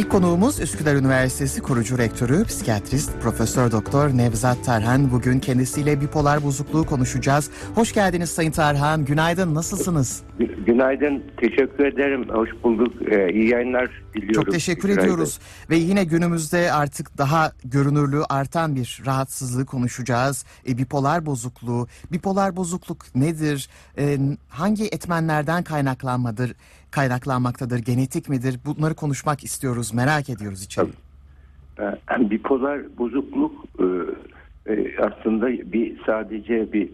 İlk konuğumuz Üsküdar Üniversitesi kurucu rektörü, psikiyatrist Profesör Doktor Nevzat Tarhan. Bugün kendisiyle bipolar bozukluğu konuşacağız. Hoş geldiniz Sayın Tarhan. Günaydın. Nasılsınız? Günaydın. Teşekkür ederim. Hoş bulduk. Ee, iyi yayınlar diliyorum. Çok teşekkür Günaydın. ediyoruz. Ve yine günümüzde artık daha görünürlüğü artan bir rahatsızlığı konuşacağız. E, bipolar bozukluğu. Bipolar bozukluk nedir? E, hangi etmenlerden kaynaklanmadır? Kaynaklanmaktadır? Genetik midir? Bunları konuşmak istiyoruz. Merak ediyoruz içeri. Ee, bipolar bozukluk e, e, aslında bir sadece bir,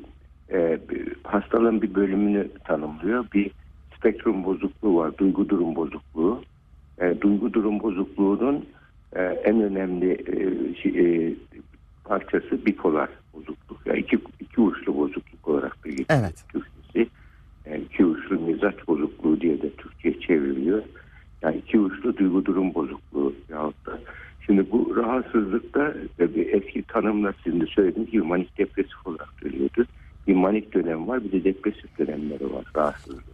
e, bir hastalığın bir bölümünü tanımlıyor. Bir spektrum bozukluğu var. Duygu durum bozukluğu. Duygu durum bozukluğunun en önemli şey, parçası bipolar bozukluk. Yani iki, iki uçlu bozukluk olarak da geçiyor. Evet. Yani iki uçlu mizaç bozukluğu diye de Türkçe çevriliyor. Yani iki uçlu duygu durum bozukluğu yahut da. Şimdi bu rahatsızlıkta bir eski tanımla de söylediğiniz gibi manik depresif olarak söylüyordu. Bir manik dönem var bir de depresif dönemleri var rahatsızlık.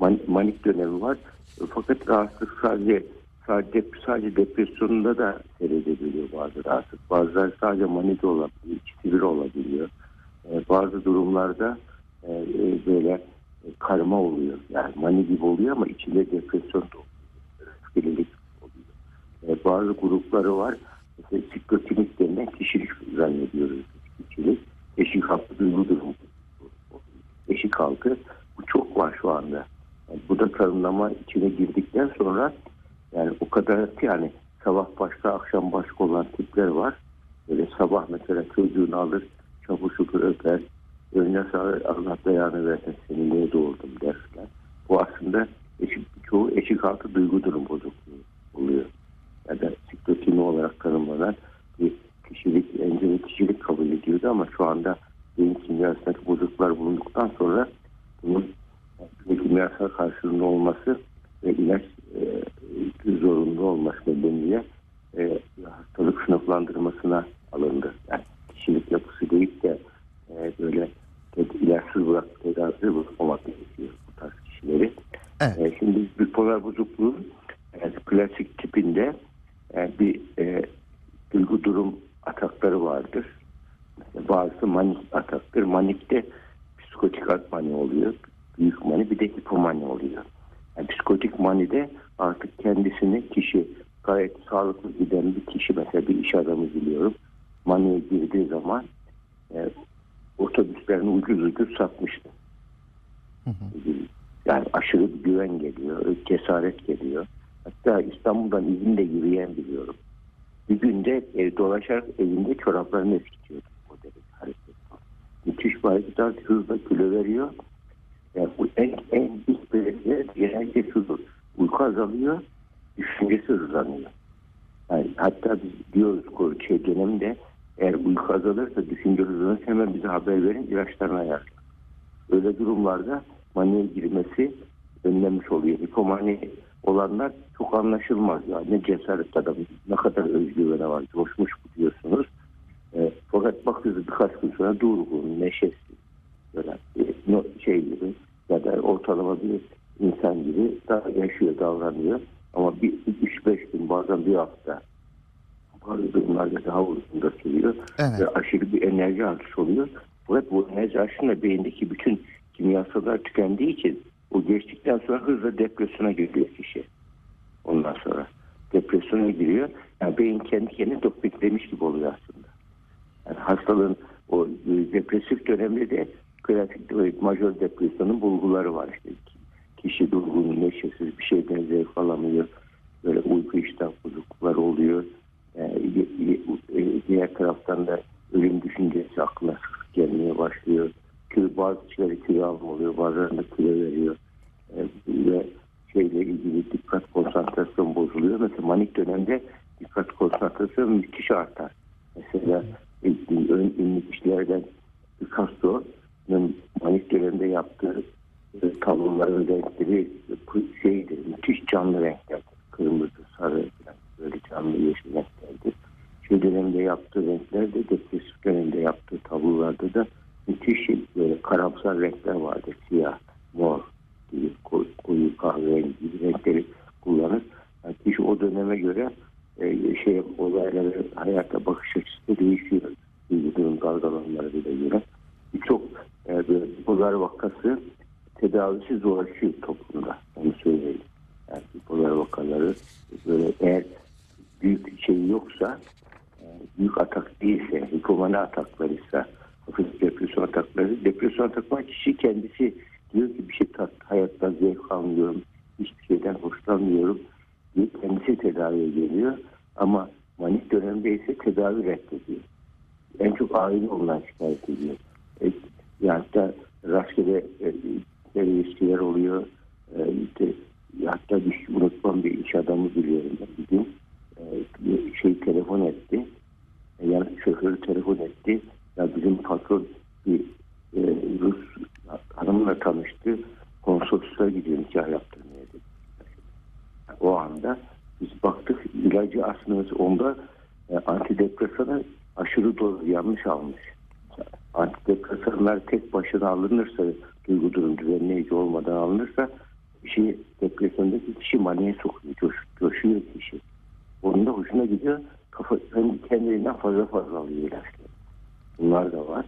Man, manik dönemi var fakat rahatsızlık sadece sadece, sadece depresyonunda da seyredebiliyor bazı rahatsızlık. Bazıları sadece manide olabiliyor, ikisi bir olabiliyor. Ee, bazı durumlarda e, e, böyle karma oluyor. Yani mani gibi oluyor ama içinde depresyon da oluyor. Oluyor. E, bazı grupları var. Mesela siklotinik denilen kişilik zannediyoruz. Kişilik. Eşik halkı duygu durumu. Eşik halkı. Bu çok var şu anda. Yani bu da tanımlama içine girdikten sonra yani o kadar yani sabah başka akşam başka olan tipler var. Böyle sabah mesela çocuğunu alır çabuk öper önüne sağır Allah beyanı versin seni niye doğurdum derler. Bu aslında eşik, çoğu eşik altı duygu durum bozukluğu oluyor. Ya da siklotini olarak tanımlanan bir kişilik, önce kişilik kabul ediyordu ama şu anda beyin kimyasındaki bozukluklar bulunduktan sonra bunun kimyasal karşılığında olması ve ilaç e, zorunlu olması nedeniyle e, hastalık sınıflandırmasına alındı. Yani kişilik yapısı değil de e, böyle ilaçsız bırak tedavisi bırakmamak gerekiyor bu tarz kişileri. Evet. E, şimdi bipolar bozukluğun e, klasik tipinde e, bir e, duygu durum atakları vardır. Mesela bazısı manik Manikte psikotik mani oluyor. Büyük mani bir de hipomani oluyor. Yani psikotik manide artık kendisini kişi gayet sağlıklı giden bir kişi mesela bir iş adamı biliyorum. Maniye girdiği zaman e, otobüslerini ucuz ucuz satmıştı. Hı hı. Yani aşırı bir güven geliyor, cesaret geliyor. Hatta İstanbul'dan izinde yürüyen biliyorum. Bir günde ev dolaşarak evinde çoraplarını eskitiyordu. Müthiş hareket hızla kilo veriyor. Yani bu en, en ilk belirtiler genelde şudur. Uyku azalıyor, düşüncesi hızlanıyor. Yani hatta biz diyoruz şey dönemde eğer uyku azalırsa, düşünce hızlanırsa hemen bize haber verin, ilaçlarını ayarlayın. Öyle durumlarda maniye girmesi önlenmiş oluyor. Hipomani olanlar çok anlaşılmaz. Ya. Ne cesaret adam, ne kadar özgüvene var, coşmuş diyorsunuz. Fakat bakıyoruz birkaç gün sonra durgun, neşesiz, böyle şey gibi ya da ortalama bir insan gibi daha yaşıyor, davranıyor. Ama bir 3-5 gün bazen bir hafta bazı durumlarda daha uzun da sürüyor. Evet. Ve aşırı bir enerji artışı oluyor. Fakat bu enerji artışında beyindeki bütün kimyasallar tükendiği için o geçtikten sonra hızla depresyona giriyor kişi. Ondan sonra depresyona giriyor. Yani beyin kendi kendine topiklemiş gibi oluyor aslında. Hastalığın o e, depresif dönemde de klasik majör depresyonun bulguları var işte. Kişi durgun, neşesiz, bir şeyden zevk alamıyor. Böyle uyku iştah bozuklukları oluyor. Yani diğer taraftan da ölüm düşüncesi aklına gelmeye başlıyor. Kilo, bazı kişileri kilo alma oluyor, bazılarında kilo veriyor. E, ve şeyle ilgili dikkat konsantrasyon bozuluyor. Mesela manik dönemde dikkat konsantrasyon müthiş artar. Mesela ön ünlü kişilerden Picasso'nun manik dönemde yaptığı e, tabloların renkleri şeydir, müthiş canlı renkler. Kırmızı, sarı, böyle canlı yeşil renklerdir. Şu dönemde yaptığı renkler de depresif dönemde yaptığı tablolarda da müthiş böyle karamsar renkler vardır. Siyah, mor gibi koyu, koyu kahverengi gibi renkleri kullanır. Yani kişi o dönem döneme göre e, şey olayları hayata bakış açısı da değişiyor. Duyguların dalgalanmalarıyla göre. Birçok e, böyle bipolar vakası tedavisi zorlaşıyor toplumda. Onu söyleyeyim. Yani bipolar vakaları böyle eğer büyük şey yoksa e, büyük atak değilse, hipomani ataklarıysa, hafif depresyon atakları, depresyon atakları kişi kendisi diyor ki bir şey tat, hayattan zevk almıyorum, hiçbir şeyden hoşlanmıyorum diye kendisi tedaviye geliyor. Ama manik dönemde ise tedavi reddediyor. En çok aile ondan şikayet ediyor. E, yani da rastgele e, ilişkiler oluyor. E, işte, hatta bir şey unutmam bir iş adamı biliyorum ben bir gün. E, şey telefon etti. Yani şoförü telefon etti. Ya bizim patron bir e, Rus hanımla tanıştı. Konsolosluğa gidiyor nikah yaptırmaya dedi. O anda biz baktık ilacı aslında onda e, antidepresanı aşırı doz yanlış almış. Antidepresanlar tek başına alınırsa duygu durum düzenleyici olmadan alınırsa kişi depresyondaki kişi maniye sokuyor, coş, coşuyor kişi. Onun da hoşuna gidiyor. Kendi kendiliğinden fazla fazla alıyor. Bunlar da var.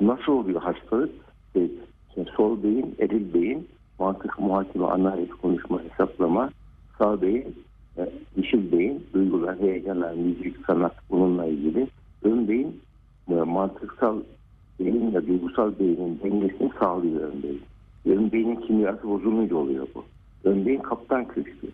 Nasıl oluyor hastalık? İşte sol beyin, eril beyin, mantık, muhakeme, analiz, konuşma, hesaplama, sağ beyin, e, dişil beyin, duygular, heyecanlar, müzik, sanat bununla ilgili. Ön beyin, e, mantıksal beyinle duygusal beynin dengesini sağlıyor ön beyin. Ön beynin kimyası bozulunca oluyor bu. Ön beyin kaptan köşkü.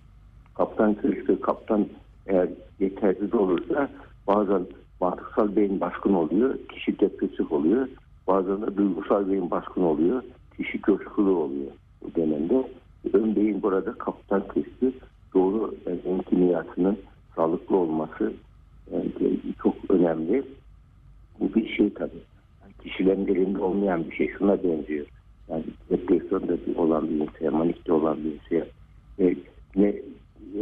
Kaptan köşkü, kaptan eğer yetersiz olursa bazen mantıksal beyin baskın oluyor, kişi depresif oluyor. Bazen de duygusal beyin baskın oluyor, kişi coşkulu oluyor bu dönemde. Ön beyin burada kaptan köşkü doğru beyin kimyasının sağlıklı olması yani çok önemli. Bu bir şey tabii. Yani kişilerin elinde olmayan bir şey şuna benziyor. Yani depresyonda olan bir insan, manikte olan bir insan e, ne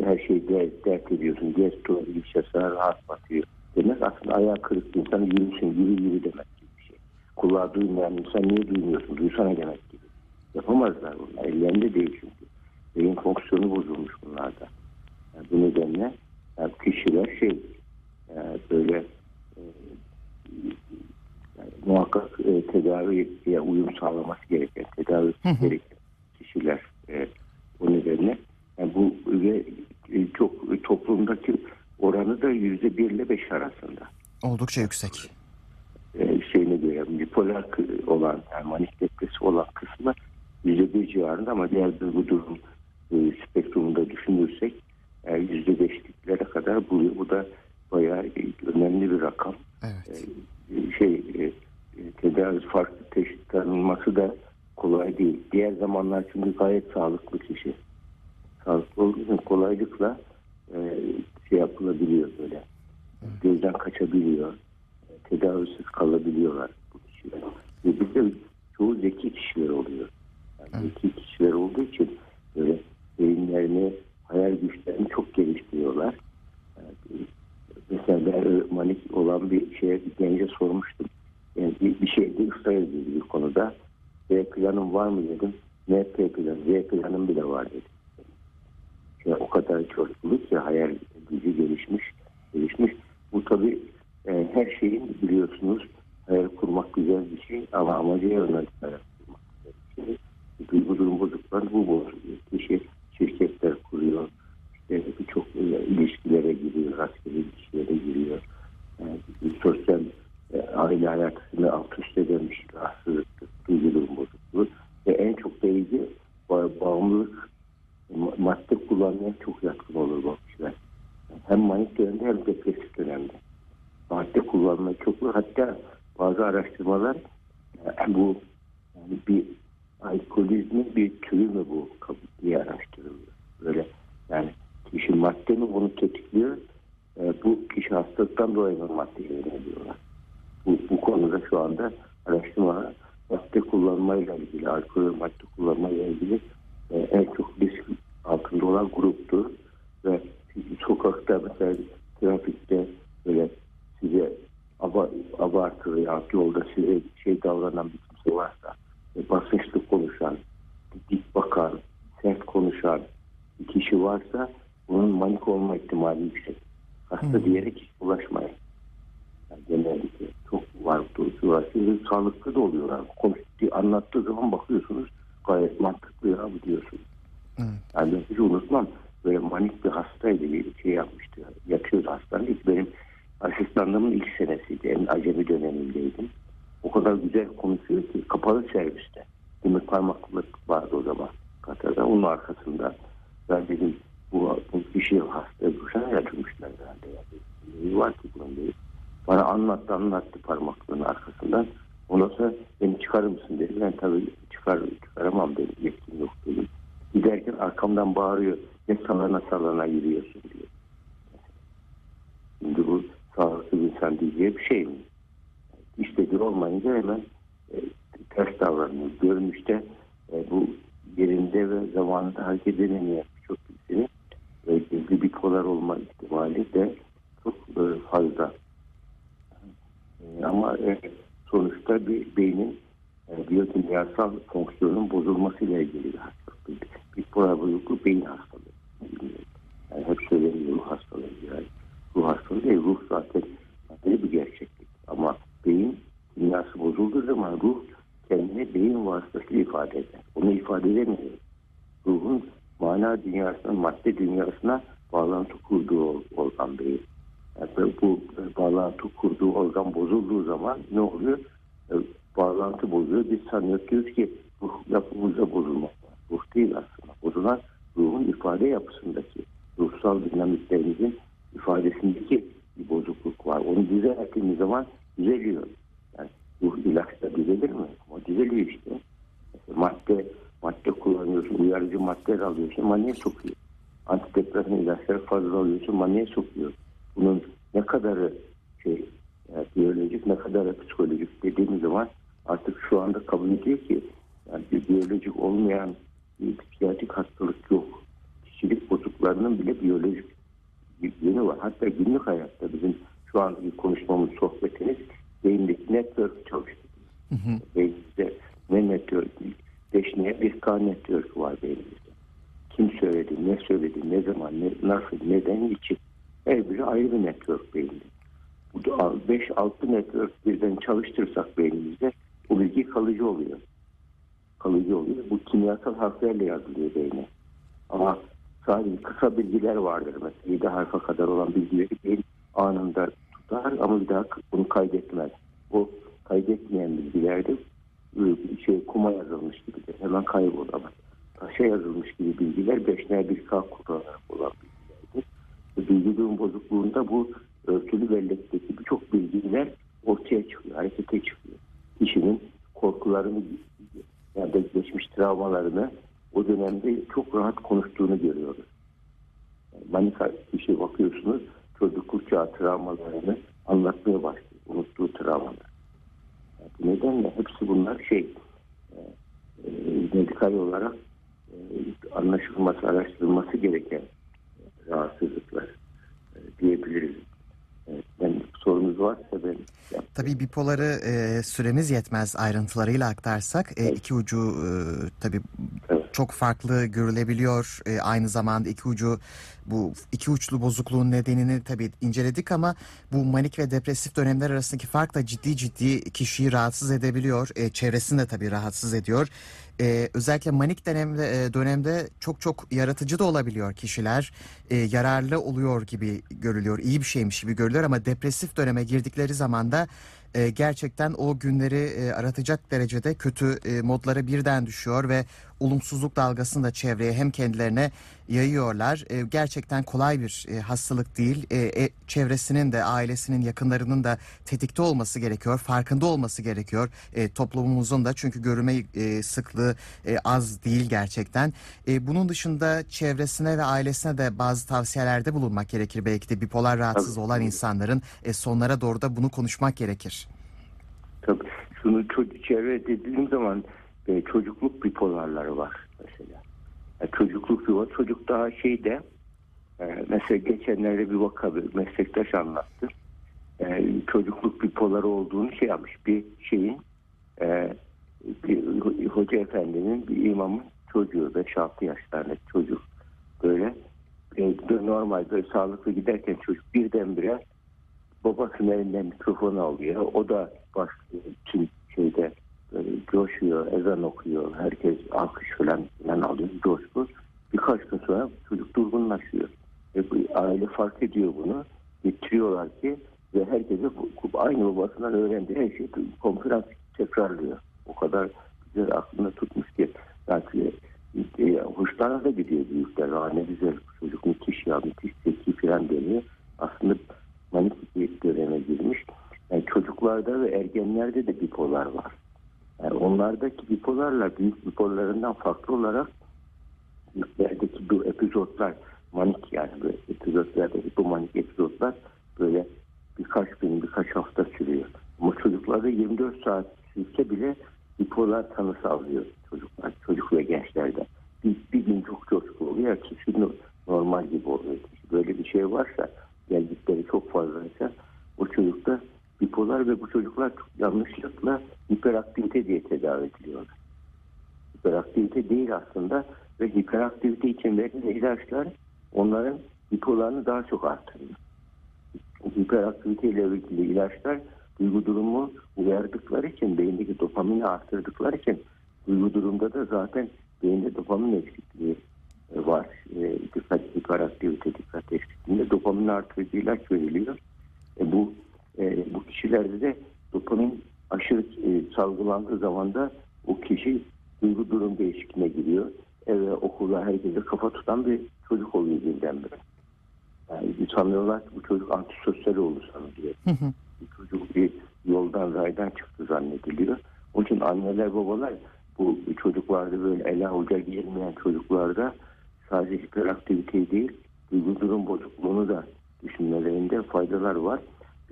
her şeyde dert ediyorsun. Geç doğru şey sana rahat batıyor. Demek aslında ayağı kırık insan yürüsün, yürü yürü demek gibi bir şey. Kulağı duymayan insan niye duymuyorsun? Duysana demek gibi. Yapamazlar bunlar. Ellerinde değil çünkü. Beyin fonksiyonu bozulmuş bunlarda. Yani bu nedenle yani kişiler şey yani böyle e, yani muhakkak e, tedaviye uyum sağlaması gereken, tedavi gereken kişiler e, o nedenle yani bu ve e, çok toplumdaki oranı da yüzde bir ile beş arasında. Oldukça yüksek. E, şeyine göre bipolar olan yani manik depresi olan kısmı yüzde bir civarında ama diğer duygu durum e, spektrumunda düşünürsek yüzde beşliklere kadar buluyor. Bu da bayağı önemli bir rakam. Evet. E, şey e, tedavi farklı teşhis tanınması da kolay değil. Diğer zamanlar çünkü gayet sağlıklı kişi. Sağlıklı olduğu için kolaylıkla e, şey yapılabiliyor böyle. Gözden kaçabiliyor. Tedavisiz kalabiliyorlar bu kişiler. Ve bir de çoğu zeki kişiler oluyor. Yani zeki kişiler olduğu için böyle beyinlerini, hayal güçlerini çok geliştiriyorlar. Yani mesela ben manik olan bir şeye bir gence sormuştum. Yani bir, bir şeyde ısrar ediyordu bir konuda. B planım var mı dedim. Ne P planı, Z planım bile var dedi. Yani o kadar çocukluk ki hayal gücü gelişmiş. gelişmiş. Bu tabii e, her şeyin biliyorsunuz hayal kurmak güzel bir şey ama amacı yönelik hayal kurmak güzel bir şey. Duygu durum bozukları bu bozuyor. Kişi şirketler kuruyor. İşte birçok e, ilişkilere giriyor, rastgele ilişkilere giriyor. Yani, sosyal e, aile hayatını alt üst eden bir şey, rahatsızlık, duygu durum bozukluğu. Ve en çok da ilgi bağımlılık, madde kullanmaya çok yatkın olur bu kişiler. Hem manik dönemde hem depresif dönemde. Madde kullanmaya çok olur. Hatta bazı araştırmalar e, bu yani bir alkolizmin bir türü mü bu diye araştırılıyor. Böyle yani kişi madde mi bunu tetikliyor? E, bu kişi hastalıktan dolayı mı maddeye yöneliyorlar? Bu, bu konuda şu anda araştırma madde kullanmayla ilgili, alkol ve madde kullanmayla ilgili e, en çok risk altında olan gruptur. Ve sokakta mesela trafikte böyle size abartı veya yolda size şey davranan bir kimse varsa e, basınçlı konuşan, dik bakan, sert konuşan bir kişi varsa bunun manik olma ihtimali yüksek. Hasta diyerek hiç ulaşmayın. Yani genellikle çok var. Şimdi sağlıklı da oluyorlar. Konuştuğu, anlattığı zaman bakıyorsunuz gayet mantıklı ya bu diyorsunuz. Evet. Yani hiç unutmam. Böyle manik bir hastaydı bir şey yapmıştı. Yatıyordu hastanede. Benim asistanlığımın ilk senesiydi. En acemi dönemindeydim. O kadar güzel konuşuyor ki kapalı serviste. Demir parmaklık vardı o zaman Katar'da. Onun arkasında ben dedim bu, bu kişi hasta. Sene yatırmışlar herhalde. Yani. Neyi var ki bunun diye. Bana anlattı anlattı parmaklığın arkasından. Ondan sonra beni çıkarır mısın dedi. Ben tabii çıkar, çıkaramam dedim. Yetkim yok dedim. Giderken arkamdan bağırıyor. Ne salana salana yürüyorsun diyor. Şimdi bu sağlıklı bir insan diyeceği bir şey mi? İstediği olmayınca hemen e, ters davranıyor. Görmüşte e, bu yerinde ve zamanında hareket edemeyen birçok kişinin e, gizli bipolar olma ihtimali de çok e, fazla. E, ama e, sonuçta bir beynin e, biyokimyasal fonksiyonun bozulmasıyla ilgili bir hastalık. Bir, bipolar bozukluk beyin hastalığı. Yani hep söyleniyor hastalığı. Yani ruh hastalığı değil. Ruh zaten ayrı bir gerçeklik. Ama beyin kimyası bozulduğu zaman ruh kendini beyin vasıtasıyla ifade eder. Onu ifade edemiyor. Ruhun mana dünyasına, madde dünyasına bağlantı kurduğu organ beyin. Yani bu bağlantı kurduğu organ bozulduğu zaman ne oluyor? E, bağlantı bozuyor. Biz sanıyoruz ki ruh yapımızda bozulmak var. Ruh değil aslında. Bozulan ruhun ifade yapısındaki ruhsal dinamiklerimizin ifadesindeki bir bozukluk var. Onu düzelttiğimiz zaman düzeliyor. Yani ruh ilaçta düzelir mi? Ama düzeliyor işte. Mesela madde madde kullanıyorsun, uyarıcı maddeler alıyorsun, maniye sokuyor. Antidepresan ilaçları fazla alıyorsun, maniye sokuyor. Bunun ne kadarı şey yani biyolojik ne kadarı psikolojik dediğimiz zaman artık şu anda kabul ediyor ki yani bir biyolojik olmayan bir psikiyatrik hastalık yok. Kişilik bozukluklarının bile biyolojik yönü var. Hatta günlük hayatta bizim şu anki konuşmamız, sohbetiniz beyindeki network çalıştırıyor. Beynimizde ne network? Beşneye bir K network var beynimizde. Kim söyledi, ne söyledi, ne zaman, ne, nasıl, neden, niçin. Her biri ayrı bir network beyinde. Bu 5-6 network birden çalıştırsak beynimizde o bilgi kalıcı oluyor. Kalıcı oluyor. Bu kimyasal harflerle yazılıyor beyne. Ama sadece kısa bilgiler vardır. Mesela 7 harfa kadar olan bilgileri beyin anında tutar ama bir daha bunu kaydetmez. O kaydetmeyen bilgilerde şey kuma yazılmış gibidir. Hemen kaybolur ama taşa yazılmış gibi bilgiler beşler bir K kullanarak olan bilgilerdir. Bilgi durum bozukluğunda bu örtülü bellekteki birçok bilgiler ortaya çıkıyor, harekete çıkıyor. Kişinin korkularını ya da geçmiş travmalarını o dönemde çok rahat konuştuğunu görüyoruz. Yani manika kişi bakıyorsunuz çocukluk çağı travmalarını anlatmaya başlıyor. Unuttuğu travmalar. Yani nedenle hepsi bunlar şey e, e, medikal olarak e, anlaşılması, araştırılması gereken rahatsızlıklar e, diyebiliriz. Evet, sorunuz varsa ben. Tabii bipoları e, süremiz yetmez ayrıntılarıyla aktarsak. E, iki ucu e, tabii Evet. Çok farklı görülebiliyor. E, aynı zamanda iki ucu bu iki uçlu bozukluğun nedenini tabii inceledik ama bu manik ve depresif dönemler arasındaki fark da ciddi ciddi kişiyi rahatsız edebiliyor. E, çevresini de tabii rahatsız ediyor. E, özellikle manik dönemde, e, dönemde çok çok yaratıcı da olabiliyor kişiler. E, yararlı oluyor gibi görülüyor. iyi bir şeymiş gibi görülüyor ama depresif döneme girdikleri zaman da e, gerçekten o günleri e, aratacak derecede kötü e, modlara birden düşüyor ve olumsuzluk dalgasını da çevreye hem kendilerine yayıyorlar. E, gerçekten kolay bir e, hastalık değil. E, e, çevresinin de ailesinin yakınlarının da tetikte olması gerekiyor. Farkında olması gerekiyor. E, toplumumuzun da çünkü görülme e, sıklığı e, az değil gerçekten. E, bunun dışında çevresine ve ailesine de bazı tavsiyelerde bulunmak gerekir. Belki de bipolar rahatsız Tabii. olan insanların e, sonlara doğru da bunu konuşmak gerekir. Tabii şunu çevre dediğim zaman e, çocukluk bipolarları var mesela. Yani çocukluk bipolar çocuk daha şeyde e, mesela geçenlerde bir vaka bir meslektaş anlattı. E, çocukluk bipoları olduğunu şey yapmış bir şeyin e, bir hoca efendinin bir imamın çocuğu 5-6 yaşlarındaki çocuk böyle e, normal böyle sağlıklı giderken çocuk birdenbire babasının elinden mikrofonu alıyor. O da başlıyor tüm şeyde böyle coşuyor, ezan okuyor. Herkes alkış falan, falan alıyor, coşku. Birkaç gün sonra çocuk durgunlaşıyor. Bu aile fark ediyor bunu. Getiriyorlar ki ve herkese aynı babasından öğrendiği her şeyi konferans tekrarlıyor. O kadar güzel aklında tutmuş ki. Yani e, hoşlarına da gidiyor büyükler. Aa, ne güzel çocuk müthiş ya müthiş zeki falan deniyor. Aslında manik bir döneme girmiş. Yani çocuklarda ve ergenlerde de bipolar var. Yani onlardaki bipolarla büyük bipolarlarından farklı olarak büyüklerdeki bu epizotlar manik yani böyle epizotlardaki bu manik epizotlar böyle birkaç gün birkaç hafta sürüyor. Ama çocuklarda 24 saat sürse bile bipolar tanısı alıyor çocuklar, çocuk ve gençlerde. Bir, bir gün çok coşku oluyor, ertesi normal gibi oluyor. Böyle bir şey varsa, geldikleri çok fazlaysa o çocukta bipolar ve bu çocuklar çok yanlışlıkla hiperaktivite diye tedavi ediliyorlar. Hiperaktivite değil aslında ve hiperaktivite için verilen ilaçlar onların bipolarını daha çok artırıyor. Hiperaktivite ile ilgili ilaçlar duygu durumu uyardıkları için beyindeki dopamini arttırdıkları için duygu durumda da zaten beyinde dopamin eksikliği e, var. E, dikkat hiperaktivite dikkat eksikliğinde dopamin artırıcı ilaç veriliyor. E, bu e, bu kişilerde de dopamin aşırı e, salgılandığı zaman da o kişi duygu durum değişikliğine giriyor. Eve, okula, herkese kafa tutan bir çocuk oluyor birdenbire. Yani sanıyorlar ki bu çocuk antisosyal oldu sanılıyor. Bu çocuk bir yoldan raydan çıktı zannediliyor. Onun için anneler babalar bu çocuklarda böyle ele avuca gelmeyen çocuklarda sadece hiperaktivite değil duygu durum bozukluğunu da düşünmelerinde faydalar var.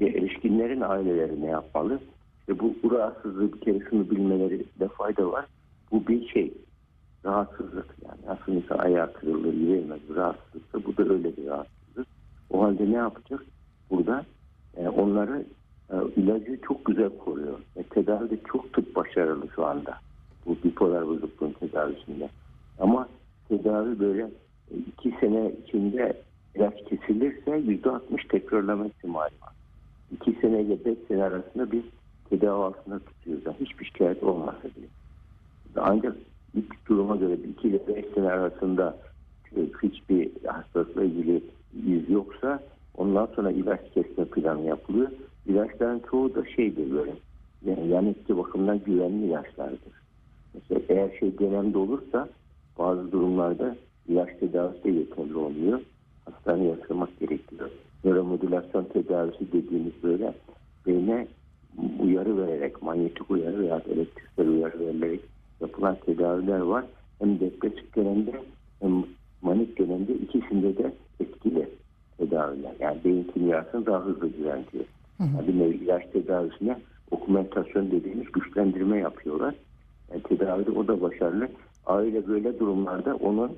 Erişkinlerin aileleri ne yapmalı? İşte bu, rahatsızlığı bir kere şunu bilmeleri de fayda var. Bu bir şey rahatsızlık yani aslında insan ayağı kırılır yürüyemez rahatsızlıksa bu da öyle bir rahatsızlık. O halde ne yapacak? Burada e, onları e, ilacı çok güzel koruyor. E, tedavi de çok tıp başarılı şu anda. Bu bipolar bozukluğun tedavisinde. Ama tedavi böyle e, iki sene içinde ilaç kesilirse yüzde altmış tekrarlama ihtimali var. İki sene ile beş sene arasında bir tedavi altında tutuyoruz. Yani hiçbir şikayet olmasa bile. Ancak ilk duruma göre 2 ile 5 sene arasında hiçbir hastalıkla ilgili iz yoksa ondan sonra ilaç kesme planı yapılıyor. İlaçların çoğu da şeydir böyle yani yan etki bakımından güvenli ilaçlardır. Mesela eğer şey dönemde olursa bazı durumlarda ilaç tedavisi de yeterli olmuyor. Hastaneye yatırmak gerekiyor. Nöromodülasyon tedavisi dediğimiz böyle beyne uyarı vererek, manyetik uyarı veya elektriksel uyarı verilerek yapılan tedaviler var. Hem depresif dönemde hem manik dönemde ikisinde de etkili tedaviler. Yani beyin kimyasını daha hızlı düzenliyor. Yani bir nevi ilaç tedavisine okumentasyon dediğimiz güçlendirme yapıyorlar. Yani tedavide o da başarılı. Aile böyle durumlarda onun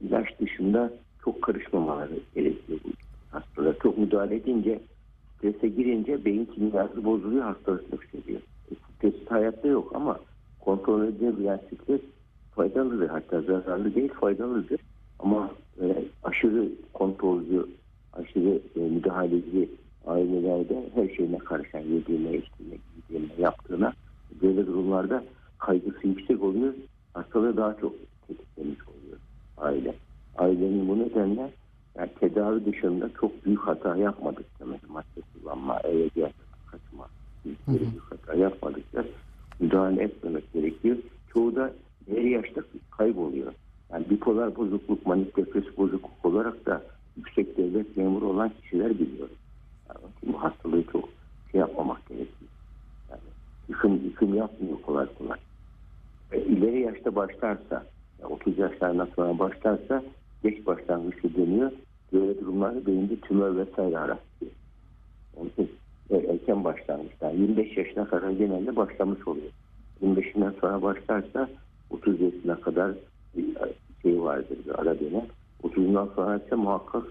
ilaç dışında çok karışmamaları gerekiyor bu hastalar. Çok müdahale edince strese girince beyin kimyası bozuluyor hastalık yükseliyor. E, stres hayatta yok ama kontrol edilebilen stres faydalıdır. Hatta zararlı değil faydalıdır. Ama e, aşırı kontrolcü, aşırı e, müdahaleci ailelerde her şeyine karışan yediğine, içtiğine, giydiğine, yaptığına böyle durumlarda kaygısı yüksek oluyor. Hastalığı daha çok tetiklemiş oluyor aile. Ailenin bu nedenle yani tedavi dışında hata yapmadıkça mesela madde kullanma, gelme, kaçma, büyük hata yapmadıkça müdahale etmemek gerekiyor. Çoğu da ileri yaşta kayboluyor. Yani bipolar bozukluk, manik depresif bozukluk olarak da yüksek devlet memuru olan kişiler biliyoruz. Yani bu hastalığı çok şey yapmamak gerekiyor. Yani yıkım, yıkım yapmıyor kolay kolay. E, ileri yaşta başlarsa, yani 30 yaşlarından sonra başlarsa geç başlangıçlı deniyor. Durumlarda beyinde tümör vesaire arasıyor. Onun için e, erken başlangıçta 25 yaşına kadar genelde başlamış oluyor. 25'inden sonra başlarsa 30 yaşına kadar bir şey vardır bir ara dönem. 30'undan sonra ise muhakkak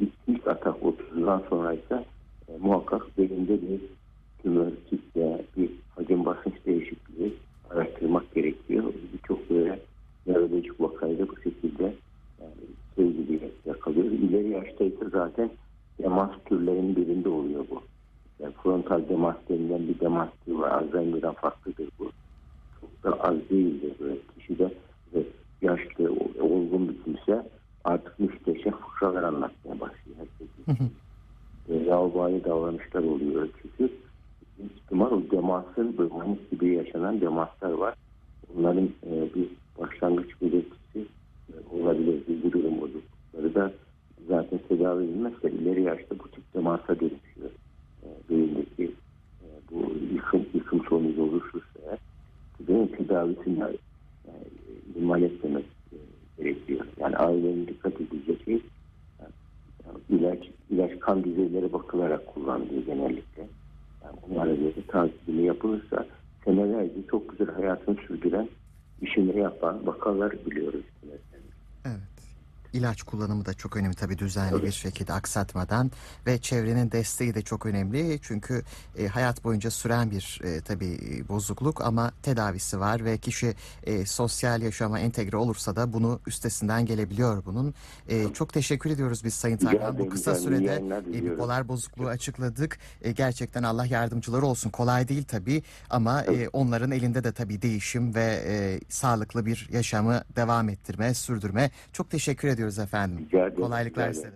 ilk, ilk atak 30'undan sonra ise e, muhakkak beyinde bir tümör, kitle, bir hacim basınç değişikliği araştırmak gerekiyor. Birçok böyle nörolojik vakayla bu şekilde yani sevgili olursa zaten demans türlerinin birinde oluyor bu. Yani frontal demans denilen bir demans türü var. Alzheimer'dan farklıdır bu. Çok da az değildir böyle. Kişide ve yaşlı, olgun bir kimse artık müsteşem fıkralar anlatmaya başlıyor. Herkes e, yavbani davranışlar oluyor. Çünkü ihtimal o demansın böyle gibi yaşanan demanslar var. Bunların e, bir başlangıç belirtisi e, olabilir. Bu durum bozuklukları da zaten tedavi edilmezse ileri yaşta bu tip demansa dönüşüyor. E, beyindeki e, bu yıkım, yıkım sonucu oluşursa eğer bunun tedavisini e, ihmal etmemek e, gerekiyor. Yani ailenin dikkat edecek şey yani ilaç, ilaç kan düzeyleri bakılarak kullanılıyor genellikle. Yani onlara göre takibini yapılırsa senelerce çok güzel hayatını sürdüren, işini yapan vakalar biliyoruz. Evet. İlaç kullanımı da çok önemli tabii düzenli Tabii. bir şekilde aksatmadan ve çevrenin desteği de çok önemli çünkü e, hayat boyunca süren bir e, tabii e, bozukluk ama tedavisi var ve kişi e, sosyal yaşama entegre olursa da bunu üstesinden gelebiliyor bunun. E, çok teşekkür ediyoruz biz Sayın Tarkan. Bu kısa sürede e, bipolar bozukluğu açıkladık. E, gerçekten Allah yardımcıları olsun. Kolay değil tabii ama e, Evet. onların elinde de tabii değişim ve e, sağlıklı bir yaşamı devam ettirme, sürdürme. Çok teşekkür ediyoruz efendim. Rica ederim, Kolaylıklar size.